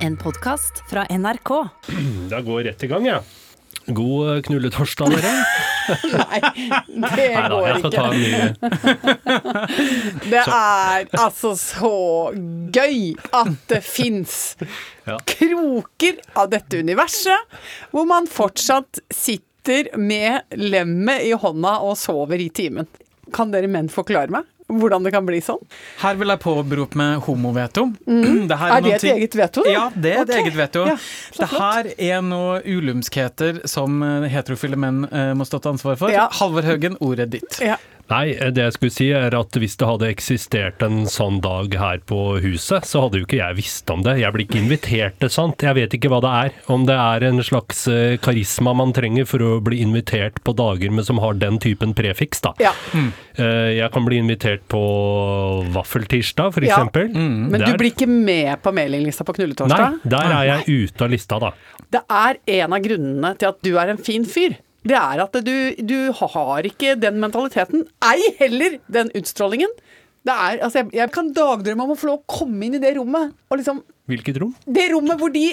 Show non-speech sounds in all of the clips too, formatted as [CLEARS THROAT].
En podkast fra NRK. [CLEARS THROAT] Da går rett i gang, jeg. Ja. God knulletorsdag, [LAUGHS] dere. Nei, det Nei da, går jeg skal ta ikke. en ny [LAUGHS] Det er altså så gøy at det fins Ja. kroker av dette universet hvor man fortsatt sitter med lemmet i hånda og sover i timen. Kan dere menn forklare meg hvordan det kan bli sånn? Her vil jeg påberope meg homoveto. [CLEARS THROAT] Det er, Er det et ting- eget veto? Ja, det er et eget veto. Ja, det her er noe ulumskheter som eh, heterofile menn eh, må stå til ansvar for. Ja. Halvor Haugen, ordet ditt. Ja. Nei, det jeg skulle si er at hvis det hadde eksistert en sånn dag her på huset, så hadde jo ikke jeg visst om det. Jeg blir ikke invitert til sånt. Jeg vet ikke hva det er. Om det er en slags eh, karisma man trenger for å bli invitert på dager med, som har den typen prefiks, da. Ja. Mm. Jeg kan bli invitert på vaffeltirsdag, for Ja. eksempel. Men du blir ikke med på mailinglista på knulletorsdag? Nei, der er jeg ute av lista, da. Det er en av grunnene til at du er en fin fyr. Det er at du, du har ikke den mentaliteten. Ei heller den utstrålingen. Det er, altså jeg, jeg kan dagdrømme om å få lov å komme inn i det rommet. Og liksom, Hvilket rom? det rommet hvor de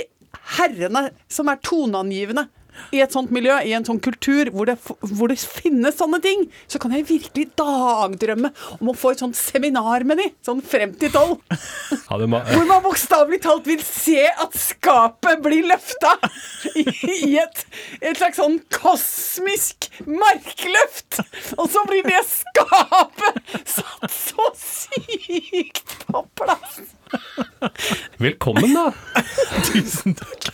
herrene som er toneangivende i et sånt miljø, i en sånn kultur hvor det, hvor det finnes sånne ting, så kan jeg virkelig dagdrømme om å få et sånt seminar med de, sånn frem til tolv. Ja, må, Hvor man bokstavelig talt vil se at skapet blir løfta i, i et, et slags sånn kosmisk markløft. Og så blir det skapet satt så sykt på plass. Velkommen, da! [LAUGHS] Tusen takk.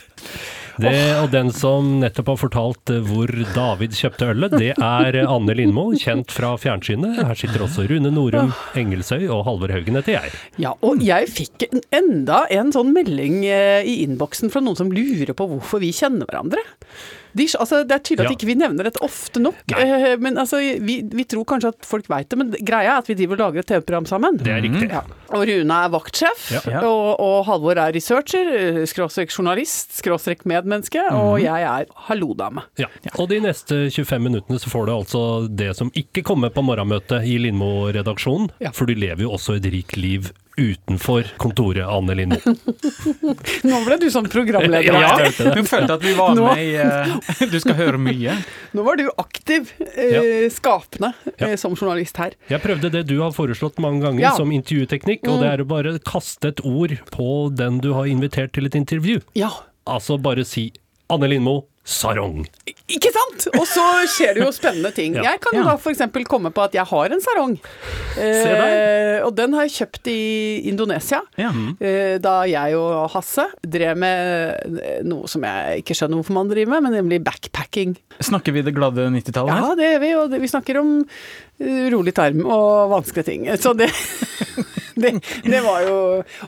Det, og den som nettopp har fortalt eh, hvor David kjøpte ølet, det er Anne Lindmo, kjent fra fjernsynet. Her sitter også Rune Norum Engelsøy og Halvor Haugen heter jeg. Ja, og jeg fikk enda en sånn melding eh, i innboksen fra noen som lurer på hvorfor vi kjenner hverandre. De, altså, det er tydelig at Ja. ikke vi nevner dette ofte nok, Nei. eh, men altså, vi, vi tror kanskje at folk veit det. Men greia er at vi driver og lager et TV-program sammen. Det er riktig. Ja. Og Rune er vaktsjef, Ja. Og, og Halvor er researcher, eh, skråstrek journalist, skråstrek medmenneske, og jeg er hallo-dame. Ja. Og de neste 25 minuttene så får du altså det som ikke kommer på morgenmøtet i Lindmo-redaksjonen, Ja. for du lever jo også et rikt liv utenfor kontoret, Anne Lindmo. [LAUGHS] Nå ble du sånn programleder. Ja, du følte. Hun følte at vi var Nå- med i eh, Du skal høre mye. Nå var du aktiv, eh, skapende, Ja. eh, som journalist her. Jeg prøvde det du har foreslått mange ganger Ja. som intervjuteknikk, og det er å bare kaste et ord på den du har invitert til et intervju. Ja, Altså bare si Anne Lindmo, sarong. Ikke sant? Og så skjer det jo spennende ting. [LAUGHS] Ja. Jeg kan jo Ja. da f.eks. komme på at jeg har en sarong. der. Eh, og den har jeg kjøpt i Indonesia. Ja. Eh, da jeg og Hasse drev med eh, noe som jeg ikke skjønner hvorfor man driver med, men nemlig backpacking. Snakker vi det glade 90-tallet her? Ja, det gjør vi, og vi snakker om eh, rolig tarm og vanskelige ting. Så det, [LAUGHS] [LAUGHS] det, det var jo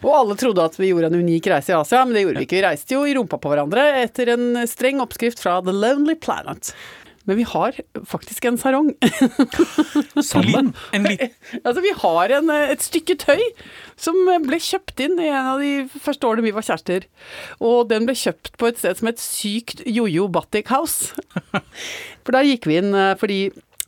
Og alle trodde at vi gjorde en unik reise i Asia, men det gjorde vi ikke. Vi reiste jo i rumpa på hverandre etter en streng oppskrift fra The Lonely Planet. Men vi har faktisk en sarong. [LAUGHS] Sammen. En liten altså, vi har en, et stykke tøy som ble kjøpt inn i en av de første årene vi var kjærester. Og den ble kjøpt på et sted som het Sykt Jojo Batik House. [LAUGHS] For der gikk vi inn eh, fordi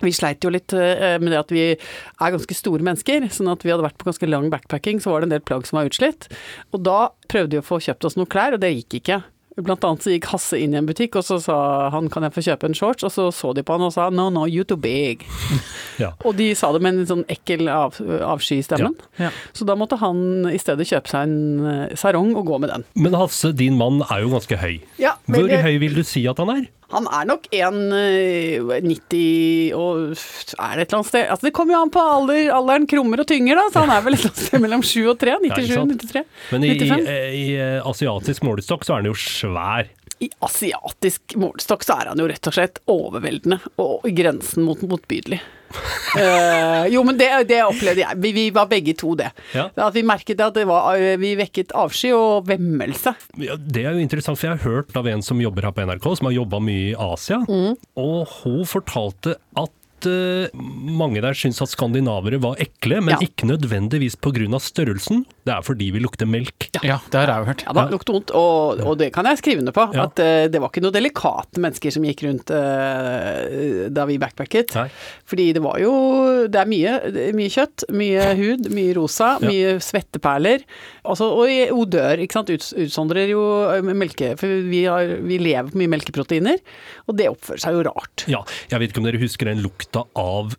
vi sleit jo litt eh, med det at vi er ganske store mennesker, sånn at vi hadde vært på ganske lang backpacking, så var det en del plagg som var utslitt. Og da prøvde vi å få kjøpt oss noen klær, og det gikk ikke. Blant annet så gikk Hasse inn i en butikk, og så sa han kan jeg få kjøpe en shorts, og så så de på han og sa no, no, you too big. [LAUGHS] Ja. Og de sa det med en sånn ekkel av, avsky i stemmen. Ja. Så da måtte han i stedet kjøpe seg en eh, sarong og gå med den. Men Hasse, din mann er jo ganske høy. Ja, Hvor høy vil du si at han er? Han er nok 1,90 og er det et eller annet sted Altså det kommer jo an på alder, alderen krummer og tynger, da, så han er vel et eller annet sted mellom 7 og 3. 97, sant? 93. Men i, i, 95. i eh, asiatisk målestokk så er han jo svær. I asiatisk målestokk så er han jo rett og slett overveldende og grensen mot motbydelig. [LAUGHS] Eh, jo, men det, det opplevde jeg. Vi, vi var begge to det. Ja. At vi merket at det var, eh, vi vekket avsky og vemmelse. Ja, det er jo interessant, for jeg har hørt av en som jobber her på NRK, som har jobba mye i Asia, Mm. og hun fortalte at eh, mange der syntes at skandinavere var ekle, men Ja. ikke nødvendigvis pga. størrelsen. Det er fordi vi lukter melk. Ja, det har jeg jo hørt. Ja da, lukter vondt, og, og det kan jeg skrive under på. Ja. At uh, det var ikke noe delikate mennesker som gikk rundt uh, da vi backpacket. Nei. Fordi det var jo Det er mye, mye kjøtt, mye hud, mye rosa, Ja. mye svetteperler. Også, og odør, ikke sant. Ut, utsondrer jo eh, melke For vi, har, vi lever på mye melkeproteiner, og det oppfører seg jo rart. Ja, jeg vet ikke om dere husker den lukta av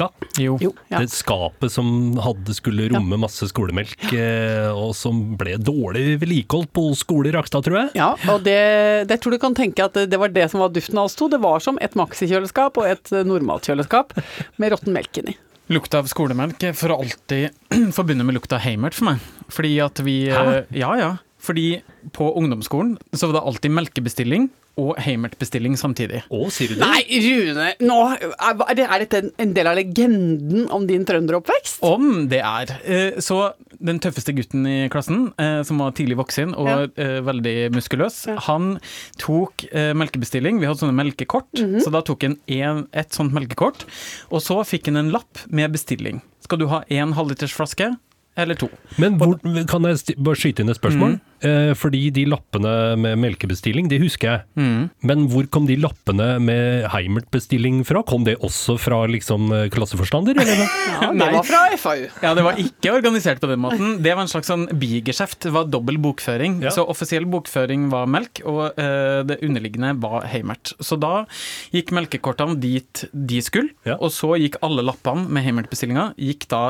skolemelka? Jo. Jo, ja. Det skapet som hadde skulle romme masse skolemelk, ja. og som ble dårlig vedlikeholdt på skole i Rakstad, tror jeg. Ja, og det, det tror du kan tenke at det var det som var duften av oss to. Det var som et maxikjøleskap og et normalkjøleskap med råtten melk inni. Lukta av skolemelk er for alltid [CLEARS THROAT] forbundet med lukta Heimert for meg. Fordi at vi Hæ? eh, Ja, ja. Fordi på ungdomsskolen så var det alltid melkebestilling og Heimert-bestilling samtidig. Å, sier du det? Nei, Rune! Nå, er, er det- er dette en, del av legenden om din trønderoppvekst? Om det er. Eh, Så den tøffeste gutten i klassen, eh, som var tidlig voksen og Ja. eh, veldig muskuløs, Ja. han tok melkebestilling. Vi hadde sånne melkekort, Mhm. så da tok han en, et sånt melkekort. Og så fikk han en lapp med bestilling. Skal du ha én halvliters flaske eller to? Men hvor, kan jeg bare skyte inn et spørsmål? Mm. Eh, fordi de lappene med melkebestilling, det husker jeg. Mm. Men hvor kom de lappene med Heimert-bestilling fra? Kom det også fra liksom klasseforstander, eller? [LAUGHS] Ja, det Nei. var fra FAU. Ja, det var ikke organisert på den måten. Det var en slags sånn bigeskjeft. Det var dobbel bokføring. Ja. Så offisiell bokføring var melk, og uh, det underliggende var Heimert. Så da gikk melkekortene dit de skulle, Ja. og så gikk alle lappene med Heimert-bestillinga gikk da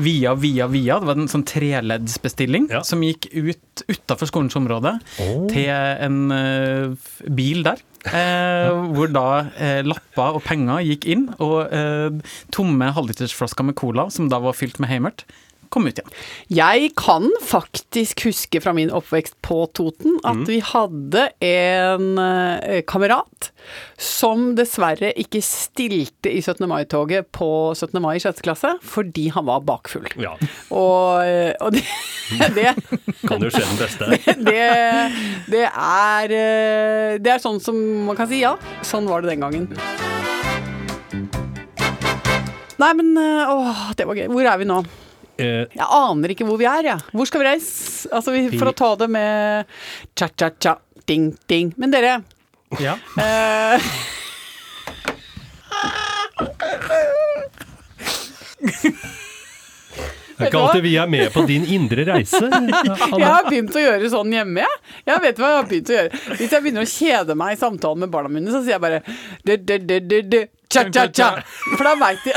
via, via, via. Det var en sånn treleddsbestilling Ja. som gikk ut utafor skolens område oh. til en eh, bil der. Eh, hvor da eh, lapper og penger gikk inn, og eh, tomme halvlitersflasker med cola, som da var fylt med Heimert, kom ut igjen. Jeg kan faktisk huske fra min oppvekst på Toten at Mm. vi hadde en eh, kamerat som dessverre ikke stilte i 17. mai-toget på 17. mai i 6. klasse fordi han var bakfull. Ja, Og, eh, og det, [LAUGHS] det kan jo skje den beste. [LAUGHS] det, det er eh, Det er sånn som man kan si ja, sånn var det den gangen. Nei, men åh, det var gøy. Hvor er vi nå? Eh, Jeg aner ikke hvor vi er, jeg. Hvor skal vi reise? Altså, vi, for å ta det med cha-cha-cha, ding-ding. Men dere Ja. eh, det er ikke alltid vi er med på din indre reise. [LAUGHS] Jeg har begynt å gjøre sånn hjemme, jeg. Jeg vet hva jeg har begynt å gjøre. Hvis jeg begynner å kjede meg i samtalen med barna mine, så sier jeg bare cha-cha-cha. For da veit de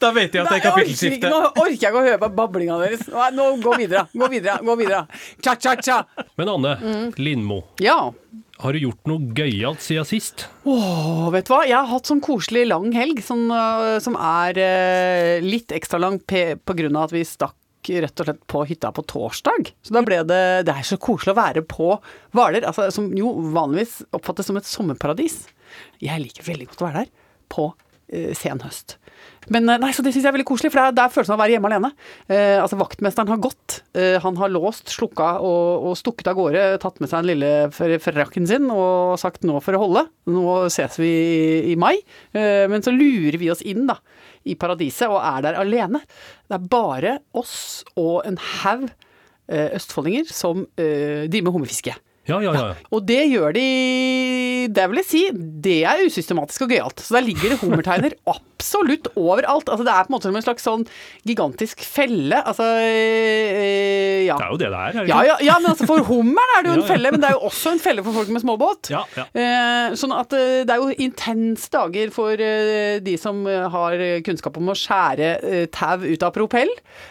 Da vet jeg at det er kapittelskifte. Nå orker jeg ikke å høre på bablinga deres. Nå, gå videre. Gå videre. Gå videre. Cha-cha-cha. Men Anne Mm. Lindmo, Ja. har du gjort noe gøyalt siden sist? Åh, vet du hva? Jeg har hatt sånn koselig lang helg, sånn, øh, som er eh, litt ekstra lang på grunn av at vi stakk rett og slett på hytta på torsdag. Så da ble det Det er så koselig å være på Hvaler, altså, som jo vanligvis oppfattes som et sommerparadis. Jeg liker veldig godt å være der på øh, sen høst. Men øh, nei, så det syns jeg er veldig koselig, for det er, det er følelsen av å være hjemme alene. Eh, altså Vaktmesteren har gått. Eh, han har låst, slukka og, og stukket av gårde. Tatt med seg den lille frakken sin og sagt 'nå får det holde'. Nå ses vi i, i mai. Eh, men så lurer vi oss inn da, i paradiset og er der alene. Det er bare oss og en haug eh, østfoldinger som eh, driver med hummerfiske. Ja, ja, ja. Og det gjør de Det vil jeg si, det er usystematisk og gøyalt. Så der ligger det hummerteiner [LAUGHS] absolutt overalt. Altså det er på en måte som en slags sånn gigantisk felle. Altså øh, ja. Det er jo det det er. er det Ja, ikke? ja, ja, men altså for hummeren er det jo en [LAUGHS] felle, men det er jo også en felle for folk med småbåt. Ja, ja. Eh, sånn at eh, det er jo intense dager for de som har kunnskap om å skjære tau ut av propell,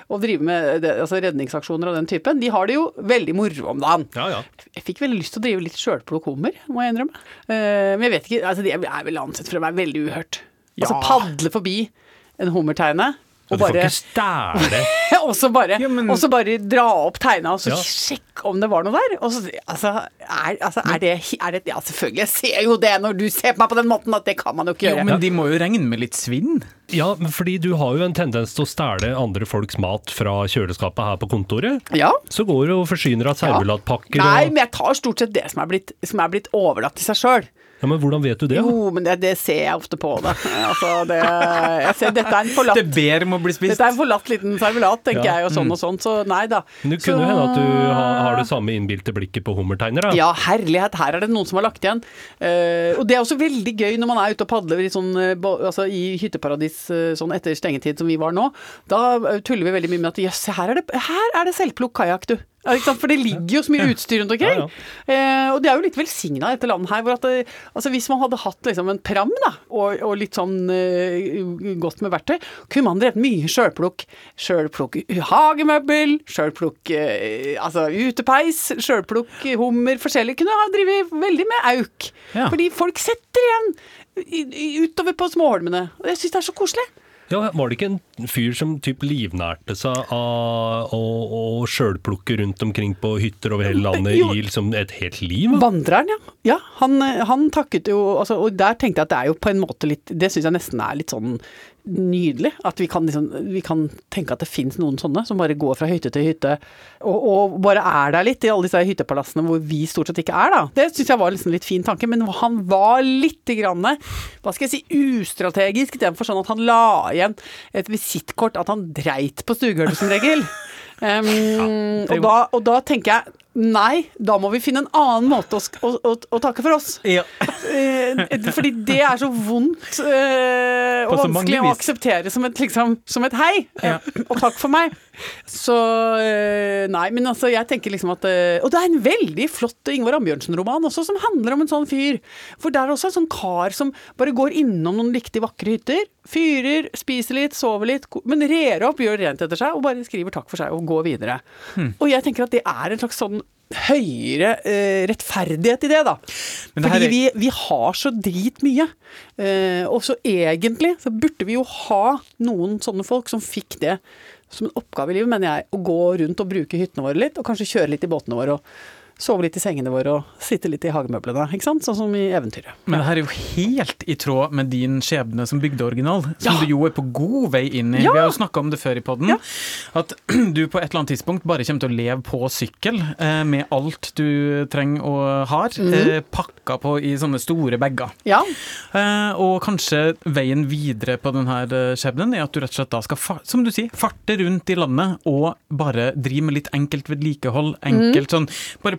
og drive med altså redningsaksjoner av den typen. De har det jo veldig moro om dagen. ja, ja. Jeg fikk veldig lyst til å drive litt sjølplukk hummer, må jeg innrømme. Eh, men jeg vet ikke, altså det er vel ansett for å være veldig uhørt. Altså padle forbi en hummerteine, Og ja, du får ikke stæle [LAUGHS] og så bare, Ja, men- og så bare dra opp tegna og så Ja. sjekke om det var noe der. Og så, altså, er, altså er, det, er det Ja, selvfølgelig, jeg ser jo det når du ser på meg på den måten, at det kan man jo ikke gjøre. Jo, men de må jo regne med litt svinn. Ja, fordi du har jo en tendens til å stjele andre folks mat fra kjøleskapet her på kontoret. Ja. Så går du og forsyner av servelatpakker Nei, og men jeg tar stort sett det som er blitt, som er blitt overlatt til seg sjøl. Ja, Men hvordan vet du det? Jo, men det, det ser jeg ofte på det. Altså, det jeg ser, dette er en forlatt Det ber om å bli spist. Dette er en forlatt liten servelat, tenker Ja. jeg, og sånn og sånn, så nei da. Men det Så- kunne hende at du har, har det samme innbilte blikket på hummerteiner, da. Ja, herlighet, her er det noen som har lagt igjen. Uh, og det er også veldig gøy når man er ute og padler i, sånn, eh, altså, i hytteparadis eh, sånn etter stengetid som vi var nå. Da tuller vi veldig mye med at jøss, her er det, her er det selvplukk kajakk, du. Ja, ikke sant? For det ligger jo så mye utstyr rundt omkring. Ja, Eh, og det er jo litt velsigna dette landet her. Hvor at det, altså hvis man hadde hatt liksom en pram da, og, og litt sånn eh, godt med verktøy, kunne man drevet mye sjølplukk. Sjølplukk hagemøbel, sjølplukk eh, altså utepeis, sjølplukk hummer, forskjellig. Kunne ha drevet veldig med auk. Ja. Fordi folk setter igjen utover på småholmene. Og jeg syns det er så koselig. Ja, Var det ikke en fyr som typ livnærte seg av å, å sjølplukke rundt omkring på hytter over hele landet Jo. i liksom et helt liv? Vandreren, ja. ja han, han takket jo altså, Og der tenkte jeg at det er jo på en måte litt Det syns jeg nesten er litt sånn nydelig. At vi kan, liksom, vi kan tenke at det fins noen sånne som bare går fra hytte til hytte og, og bare er der litt i alle disse hyttepalassene hvor vi stort sett ikke er, da. Det syns jeg var liksom litt fin tanke, men han var litt grann, hva skal jeg si, ustrategisk i den sånn at han la igjen et visittkort at han dreit på stuegulvet som regel. [LAUGHS] Um, er og, da, og da tenker jeg Nei, da må vi finne en annen måte å, å, å, å takke for oss. Ja. Eh, fordi det er så vondt eh, og vanskelig å akseptere som et, liksom, som et hei. Ja. Og takk for meg. Så eh, Nei, men altså, jeg tenker liksom at eh, Og det er en veldig flott Ingvar Ambjørnsen-roman også, som handler om en sånn fyr. For det er også en sånn kar som bare går innom noen riktig vakre hytter. Fyrer, spiser litt, sover litt, men rer opp, gjør rent etter seg og bare skriver takk for seg og går videre. Hmm. Og jeg tenker at det er en slags sånn høyere eh, rettferdighet i det, da. Men det Fordi er- vi, vi har så drit mye. Eh, og så egentlig så burde vi jo ha noen sånne folk som fikk det som en oppgave i livet, mener jeg. Å gå rundt og bruke hyttene våre litt, og kanskje kjøre litt i båtene våre. og Sove litt i sengene våre og sitte litt i hagemøblene, ikke sant? Sånn som i eventyret. Men det her er jo helt i tråd med din skjebne som bygdeoriginal, som Ja. du jo er på god vei inn i. Ja. Vi har jo snakka om det før i podden, Ja. at [CLEARS THROAT] du på et eller annet tidspunkt bare kommer til å leve på sykkel, eh, med alt du trenger og har, Mhm. eh, pakka på i sånne store bager. Ja. Eh, og kanskje veien videre på denne eh, skjebnen er at du rett og slett da skal, som du sier, farte rundt i landet og bare drive med litt enkelt vedlikehold. Enkelt sånn, bare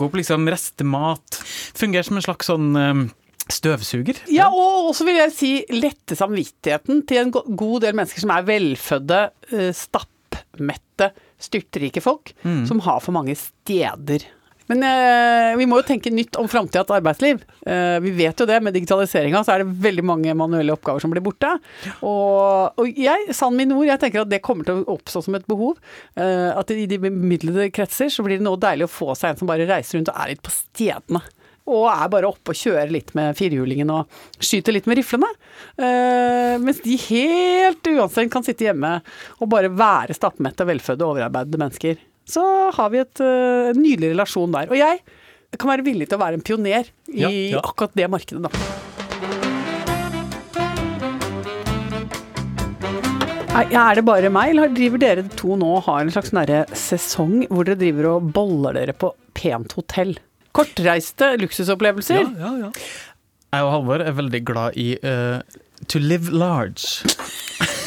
plukke opp liksom restemat. Fungerer som en slags sånn eh, støvsuger. Ja, og så vil jeg si lette samvittigheten til en god del mennesker som er velfødde, eh, stappmette, styrtrike folk, som har for mange steder. Men eh, vi må jo tenke nytt om framtidas arbeidsliv. Eh, vi vet jo det, med digitaliseringa så er det veldig mange manuelle oppgaver som blir borte. Og, og jeg, sann min ord, jeg tenker at det kommer til å oppstå som et behov. Eh, at i de bemidlede kretser så blir det nå deilig å få seg en som bare reiser rundt og er litt på stedene. Og er bare oppe og kjører litt med firehjulingen og skyter litt med riflene. Eh, mens de helt uanstrengt kan sitte hjemme og bare være stappmette, velfødde, overarbeidede mennesker. Så har vi et, en nydelig relasjon der. Og jeg kan være villig til å være en pioner i Ja, ja. akkurat det markedet, da. Er er det bare meg, eller driver dere to nå og har en slags nære sesong hvor dere driver og boller dere på pent hotell? Kortreiste luksusopplevelser? Ja, ja, ja. Jeg og Halvor er veldig glad i uh, to live large. [LAUGHS]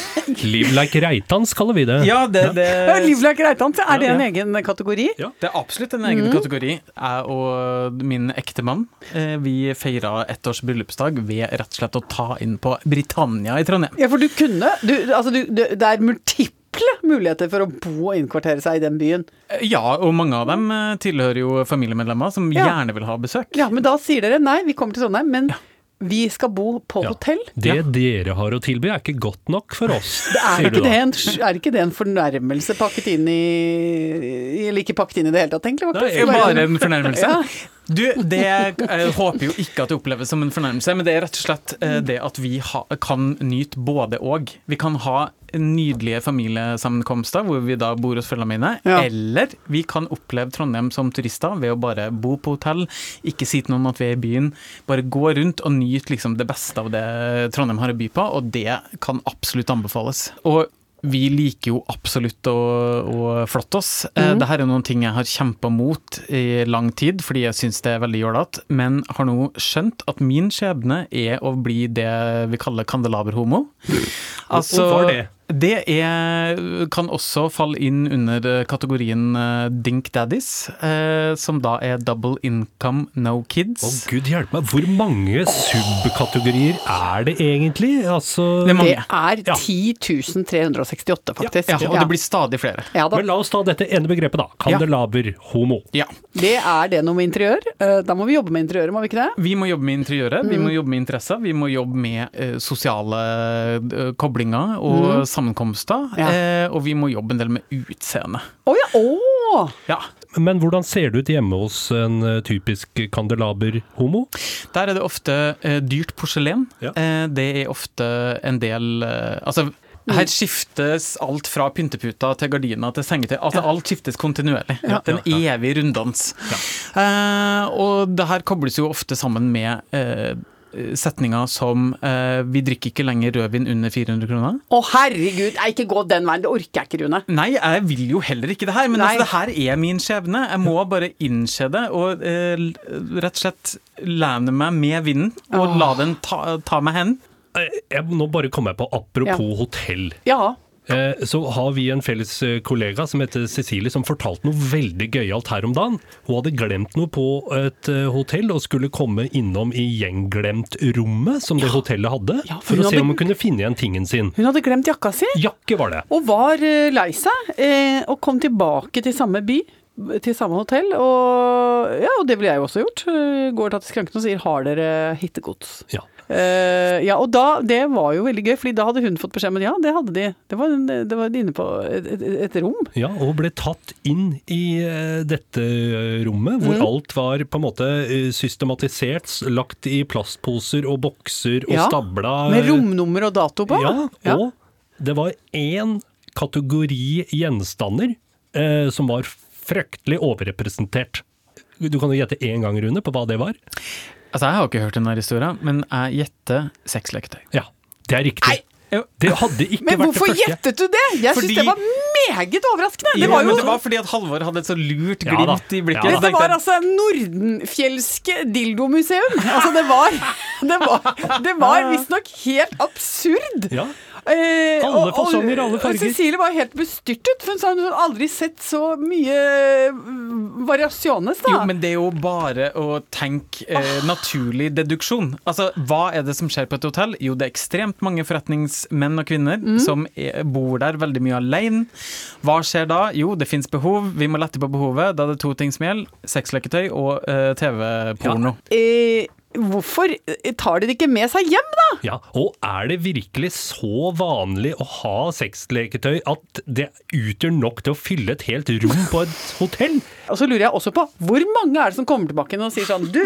Live like Reitans kaller vi det. Ja, det, det, Ja, like Reitans, er det en ja. egen kategori? Ja, det er absolutt en egen kategori. Jeg og min ektemann eh, vi feira ettårs bryllupsdag ved rett og slett å ta inn på Britannia i Trondheim. Ja, for du kunne du, Altså, du, du, det er multiple muligheter for å bo og innkvartere seg i den byen. Eh, Ja, og mange av dem eh, tilhører jo familiemedlemmer som Ja. gjerne vil ha besøk. Ja, men da sier dere nei, vi kommer til Trondheim, men vi skal bo på Ja. hotell. Det dere har å tilby er ikke godt nok for oss, [LAUGHS] Det er, sier du ikke det, en, er ikke det en fornærmelse pakket inn i Eller ikke pakket inn i det hele tatt, egentlig? Det er? Bare en fornærmelse. Ja. [LAUGHS] Du, det jeg håper jo ikke at det oppleves som en fornærmelse, men det er rett og slett eh, det at vi ha, kan nyte både og. Vi kan ha nydelige familiesammenkomster hvor vi da bor hos følgene mine, Ja. eller vi kan oppleve Trondheim som turister ved å bare bo på hotell, ikke si til noen at vi er i byen, bare gå rundt og nyte liksom det beste av det Trondheim har å by på, og det kan absolutt anbefales. Og vi liker jo absolutt å, å flotte oss. Eh, Mhm. Dette er noen ting jeg har kjempa mot i lang tid, fordi jeg syns det er veldig jålete, men har nå skjønt at min skjebne er å bli det vi kaller kandelaberhomo. Altså, Hvorfor det? Det er, kan også falle inn under kategorien eh, Dink Daddies, eh, som da er double income, no Å kids. gud hjelpe meg, hvor mange subkategorier er det egentlig? Altså Det er mange. Det er Ja. 10 368, faktisk. Ja, og det blir stadig flere. Ja da. Men la oss ta dette ene begrepet, da. Kandelaber homo. Ja. Det er det noe med interiør. Eh, Da må vi jobbe med interiøret, må vi ikke det? Vi må jobbe med interiøret, vi må Mm. jobbe med interesser, vi må jobbe med eh, sosiale koblinger og sammenkomster. Mm. Ja. Eh, og vi må jobbe en del med utseende. Oh, ja! oh. Ja. Men hvordan ser det ut hjemme hos en eh, typisk kandelaber homo? Der er det ofte eh, dyrt porselen. Ja. Eh, det er ofte en del eh, Altså, her skiftes alt fra pynteputer til gardiner til sengetøy. Altså, alt skiftes kontinuerlig. Ja. Det er en evig runddans. Eh, og det her kobles jo ofte sammen med eh, setninger som eh, 'Vi drikker ikke lenger rødvin under 400 kroner'. Å herregud, jeg ikke gå den veien. Det orker jeg ikke, Rune. Nei, jeg vil jo heller ikke det her, men altså, det her er min skjebne. Jeg må bare innse det, og eh, rett og slett lene meg med vinden, og Åh. la den ta, ta meg hen. Eh, Jeg, nå bare kom jeg på, apropos hotell. Ja. Eh, Så har vi en felles eh, kollega som heter Cecilie, som fortalte noe veldig gøyalt her om dagen. Hun hadde glemt noe på et eh, hotell og skulle komme innom i gjenglemt-rommet som det hotellet hadde, Ja, for for å se om hun kunne finne igjen tingen sin. Hun hadde glemt jakka si, Jakke var det. og var lei seg, og kom tilbake til samme by. Til samme hotell, og, ja, og det ville jeg jo også gjort. Går til skranken og sier 'har dere hittegods'? Ja. Eh, ja, og da, det var jo veldig gøy, fordi da hadde hun fått beskjed om at ja, det hadde de. Det var, det var inne på et, et, et rom. Ja, og ble tatt inn i eh, dette eh, rommet, hvor Mm. alt var på en måte systematisert, lagt i plastposer og bokser og Ja, stabla. Med romnummer og dato på. Ja, Ja. og det var én kategori gjenstander eh, som var fryktelig overrepresentert. Du kan jo gjette én gang, Rune, på hva det var. Altså, Jeg har ikke hørt denne historien, men jeg gjetter sexleketøy. Ja, det er riktig. Nei. Det hadde ikke Men vært hvorfor det første. gjettet du det? Jeg Fordi- syns det var meget overraskende. Det Jo, var jo men det var fordi at Halvor hadde et så lurt glimt ja, i blikket. Ja. Dette var altså Nordenfjelske dildomuseum. Altså, det var [LAUGHS] Det var, det var visstnok helt absurd. Ja. Eh, Alle fasonger, alle farger. Cecilie var helt bestyrtet, for hun sa hun hadde aldri sett så mye mm, variasjones, da. Jo, men det er jo bare å tenke eh, naturlig deduksjon. Altså, Hva er det som skjer på et hotell? Jo, det er ekstremt mange forretningsmenn og kvinner Mm. som er, bor der veldig mye alene. Hva skjer da? Jo, det fins behov, vi må lette på behovet. Da er det to ting som gjelder. Sexleketøy og eh, TV-porno. eh, hvorfor tar de det ikke med seg hjem, da? Ja, og er det virkelig så vanlig å ha sexleketøy at det utgjør nok til å fylle et helt rom på et hotell? Og så lurer jeg også på, hvor mange er det som kommer tilbake og sier sånn Du,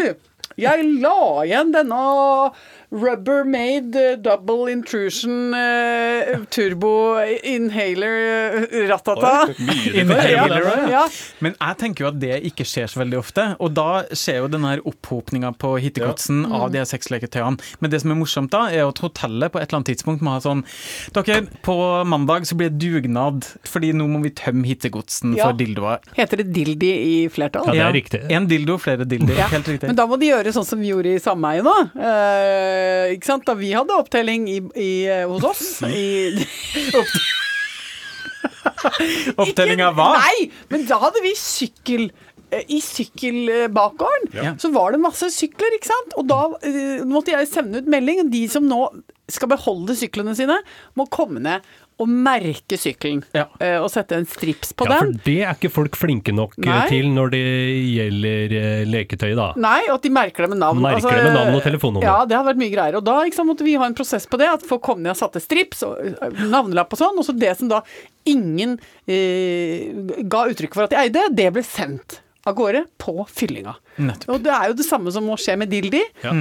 jeg la igjen denne Rubbermaid eh, double intrusion uh, turbo inhaler eh, ratata. Inhaler, ja. ja. ja. Men jeg tenker jo at det ikke skjer så veldig ofte, og da skjer jo den her opphopninga på hittegodsen Mm. av de sexleketøyene. Men det som er morsomt da, er at hotellet på et eller annet tidspunkt må ha sånn Dere, på mandag så blir det dugnad, fordi nå må vi tømme hittegodsen Ja. for dildoer. Heter det dildi i flertall? Ja, det er riktig. En dildo, flere dildoer. Ja. Helt riktig. Men da må de gjøre sånn som vi gjorde i sameiet nå. Eh, ikke sant? Da vi hadde opptelling i, i, eh, hos oss. I, [LAUGHS] Opptelling av hva? Nei, men da hadde vi sykkel. eh, I sykkelbakgården Ja. så var det masse sykler, ikke sant? Og da uh, måtte jeg sende ut melding. De som nå skal beholde syklene sine, må komme ned og merke sykkelen. Ja. eh, Og sette en strips på Ja, for det er ikke folk flinke nok eh, Nei. til når det gjelder eh, leketøy, da. Nei, og at de merker det med navn. Altså, Merker det med navn og telefonnummer. Ja, det hadde vært mye greier. Og da sant, måtte vi ha en prosess på det, at folk kom ned og satte strips og navnelapp og sånn. Og så det som da ingen eh, ga uttrykk for at de eide, det ble sendt av gårde på fyllinga. Nettopp. Og det er jo det samme som må skje med Dildi. Ja.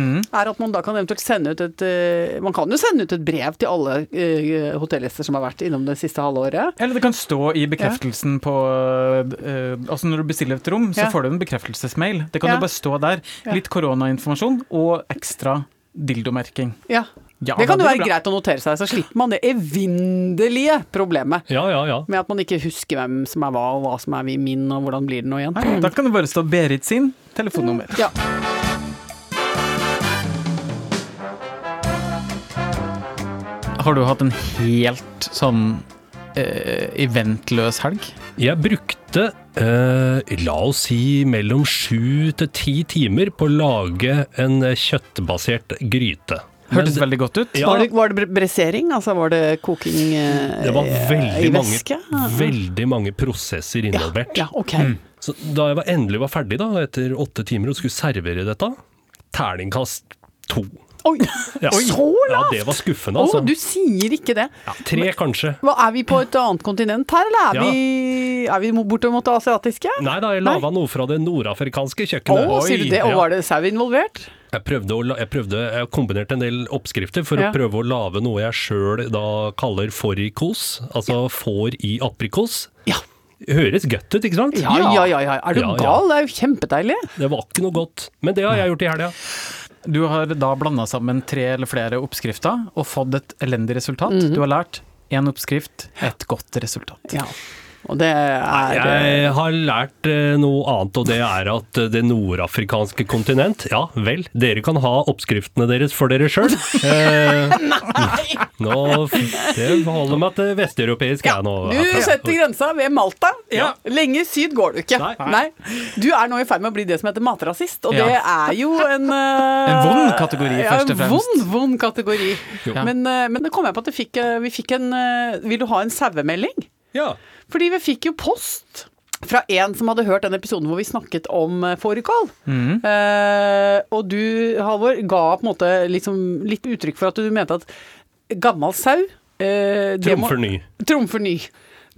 Er at man da kan eventuelt sende ut et uh, Man kan jo sende ut et brev til alle uh, hotellgjester som har vært innom det siste halve året. Eller det kan stå i bekreftelsen på uh, Altså når du bestiller et rom, så Ja. får du en bekreftelsesmail. Det kan Ja. jo bare stå der. Litt koronainformasjon og ekstra dildomerking. Ja. Ja, Det kan jo være greit å notere seg, så slipper man det evinnelige problemet Ja, ja, ja. med at man ikke husker hvem som er hva, og hva som er min, og hvordan blir det nå igjen. Nei, Da kan det bare stå Berit sin telefonnummer. Ja. Har du hatt en helt sånn eh, eventløs helg? Jeg brukte, eh, la oss si, mellom sju til ti timer på å lage en kjøttbasert gryte. Hørtes det, veldig godt ut. Ja. Var, det, var det bressering? Altså var det koking eh, det var veldig i mange, væske? veldig mange prosesser involvert. Ja, ok. Så da jeg var endelig var ferdig, da, etter åtte timer, og skulle servere dette, terningkast to. Oi, [LAUGHS] Ja. så Ja, det var skuffende, Å, altså. du sier ikke det. Ja, tre, kanskje. Hva, er vi på et annet kontinent her, eller er Ja. vi, er vi bortimot det asiatiske? Nei da, jeg laga noe fra det nordafrikanske Å, kjøkkenet. sier du det? Og var det sau involvert? Jeg prøvde, å, jeg prøvde Jeg kombinerte en del oppskrifter for Ja. å prøve å lage noe jeg sjøl kaller fårikos. Altså får i aprikos. Ja. Høres godt ut, ikke sant? Ja, ja, ja. ja. Er du Ja, ja. gal? Det er jo kjempedeilig. Det var ikke noe godt. Men det har jeg gjort i helga. Du har da blanda sammen tre eller flere oppskrifter og fått et elendig resultat. Mhm. Du har lært én oppskrift, et godt resultat. Ja. Og det er Jeg har lært eh, noe annet, og det er at eh, det nordafrikanske kontinent Ja vel, dere kan ha oppskriftene deres for dere sjøl. [LAUGHS] Eh, nå, det holder meg at det vesteuropeiske er nå Du setter grensa ved Malta. Ja. Lenger syd går du ikke. Nei. Du er nå i ferd med å bli det som heter matrasist, og det er jo en uh, [LAUGHS] En vond kategori, ja, først og fremst. Vond, vond kategori. Men, uh, men det kom jeg på at vi fikk, uh, vi fikk en eh, Vil du ha en sauemelding? Ja. Fordi vi fikk jo post fra en som hadde hørt den episoden hvor vi snakket om eh, fårikål. Mm. Eh, og du, Halvor, ga på en måte liksom litt uttrykk for at du mente at gammel sau eh, Trumfer ny. Trumfer ny.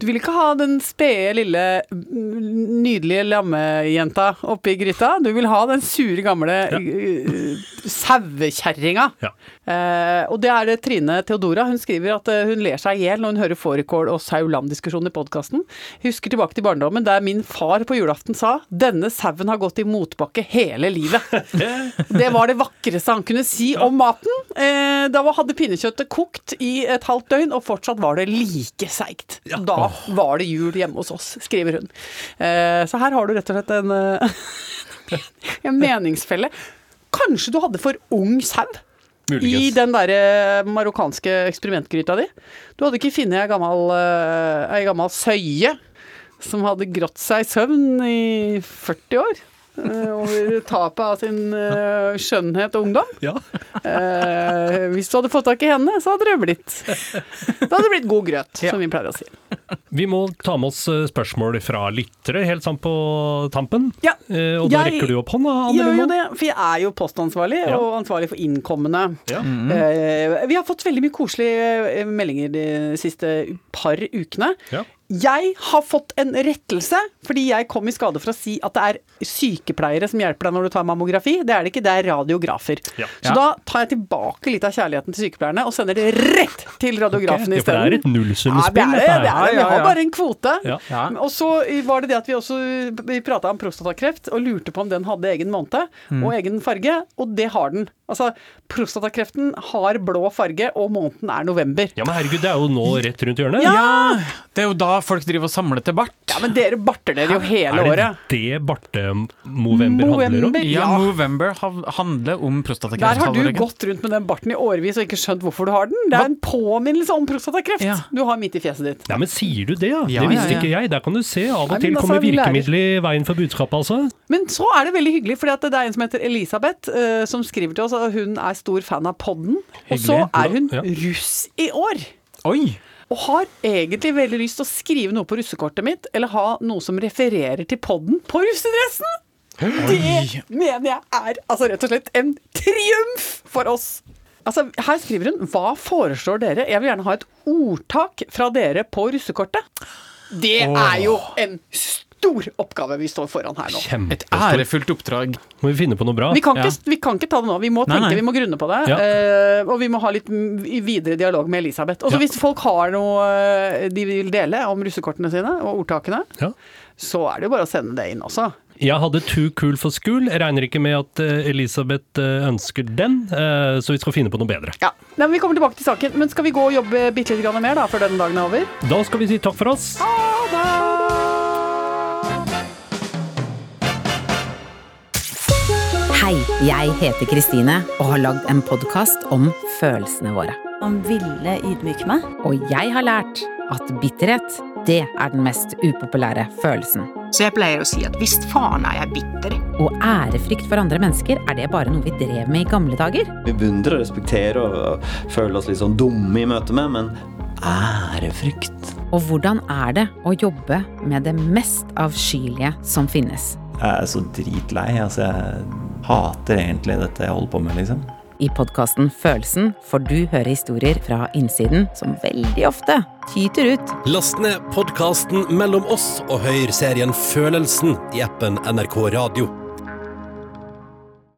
Du vil ikke ha den spede, lille, nydelige lammejenta oppi gryta. Du vil ha den sure, gamle Ja. uh, sauekjerringa. Ja. Eh, og det er Trine Theodora. Hun skriver at eh, hun ler seg i hjel når hun hører fårikål og sau lam-diskusjonen i podkasten. Husker tilbake til barndommen der min far på julaften sa 'denne sauen har gått i motbakke hele livet'. [LAUGHS] det var det vakreste han kunne si om maten. Eh, da hadde pinnekjøttet kokt i et halvt døgn, og fortsatt var det like seigt. Da var det jul hjemme hos oss, skriver hun. Så her har du rett og slett en, [LAUGHS] en meningsfelle. Kanskje du hadde for ung sau? I den derre marokkanske eksperimentgryta di. Du hadde ikke funnet ei gammel, eh, ei gammel søye som hadde grått seg i søvn i 40 år? Eh, Over tapet av sin eh, skjønnhet og ungdom. Ja. Eh, hvis du hadde fått tak i henne, så hadde det blitt Da hadde blitt god grøt, Ja. som vi pleier å si. Vi må ta med oss eh, spørsmål fra lyttere helt sånn på tampen. Ja, Eh, og da jeg rekker du opp hånda, Gjør Anne jo det, for jeg er jo postansvarlig Ja. og ansvarlig for innkommende. Ja. Eh, vi har fått veldig mye koselige meldinger de siste par ukene. Jeg har fått en rettelse, fordi jeg kom i skade for å si at det er sykepleiere som hjelper deg når du tar mammografi. Det er det ikke, det er radiografer. Ja. Så Ja. da tar jeg tilbake litt av kjærligheten til sykepleierne og sender det rett til radiografen okay, isteden. det er et nullsumspill, Ja, det er. Vi Ja, ja, har bare en kvote. Ja. Ja. Og så var det det at vi også vi prata om prostatakreft og lurte på om den hadde egen måned Mm. og egen farge, og det har den. Altså, prostatakreften har blå farge, og måneden er november. Ja, men herregud, det er jo nå rett rundt hjørnet. Ja! Det er jo da folk driver og samler til bart. Ja, men dere barter dere jo hele året. Er det året. det Barte-movember handler om? Ja, Ja. Movember handler om prostatakreft. Der har du gått rundt med den barten i årevis og ikke skjønt hvorfor du har den. Det er en påminnelse om prostatakreft Ja. du har midt i fjeset ditt. Ja, men sier du det, ja? Det visste ja, ja. ikke jeg. Der kan du se. Av Nei, og til altså, kommer vi virkemiddelet i veien for budskapet, altså. Men så er det veldig hyggelig, fordi det er en som heter Elisabeth, uh, som skriver til oss hun er stor fan av podden. Og så er hun Ja. russ i år. Oi! Og har egentlig veldig lyst til å skrive noe på russekortet mitt, eller ha noe som refererer til podden på russedressen. Det mener jeg er altså rett og slett en triumf for oss. Altså, her skriver hun Hva foreslår dere? Jeg vil gjerne ha et ordtak fra dere på russekortet. Det er jo en stor oppgave vi står foran her nå. Et ærefullt oppdrag. Må vi finne på noe bra? Vi kan, Ja. ikke, vi kan ikke ta det nå. Vi må tenke, nei. vi må grunne på det. Ja. Uh, og vi må ha litt videre dialog med Elisabeth. Og så Ja. hvis folk har noe eh, de vil dele om russekortene sine og ordtakene, Ja. så er det jo bare å sende det inn også. Jeg hadde Too Cool for School. Jeg regner ikke med at eh, Elisabeth ønsker den, så vi skal finne på noe bedre. Ja, Nei, men Vi kommer tilbake til saken, men skal vi gå og jobbe bitte litt mer da, før denne dagen er over? Da skal vi si takk for oss. Hei, jeg heter Kristine og har lagd en podkast om følelsene våre. Om ville ydmyke meg. Og jeg har lært at bitterhet, det er den mest upopulære følelsen. Så jeg pleier å si at visst faen er jeg bitter. Og ærefrykt for andre mennesker, er det bare noe vi drev med i gamle dager? Vi beundrer og respekterer og, føler oss litt sånn dumme i møte med, men ærefrykt Og hvordan er det å jobbe med det mest avskyelige som finnes? Jeg er så dritlei. Altså, jeg hater egentlig dette jeg holder på med, liksom. I podkasten Følelsen får du høre historier fra innsiden som veldig ofte tyter ut. Last ned podkasten Mellom oss og hør serien Følelsen i appen NRK Radio.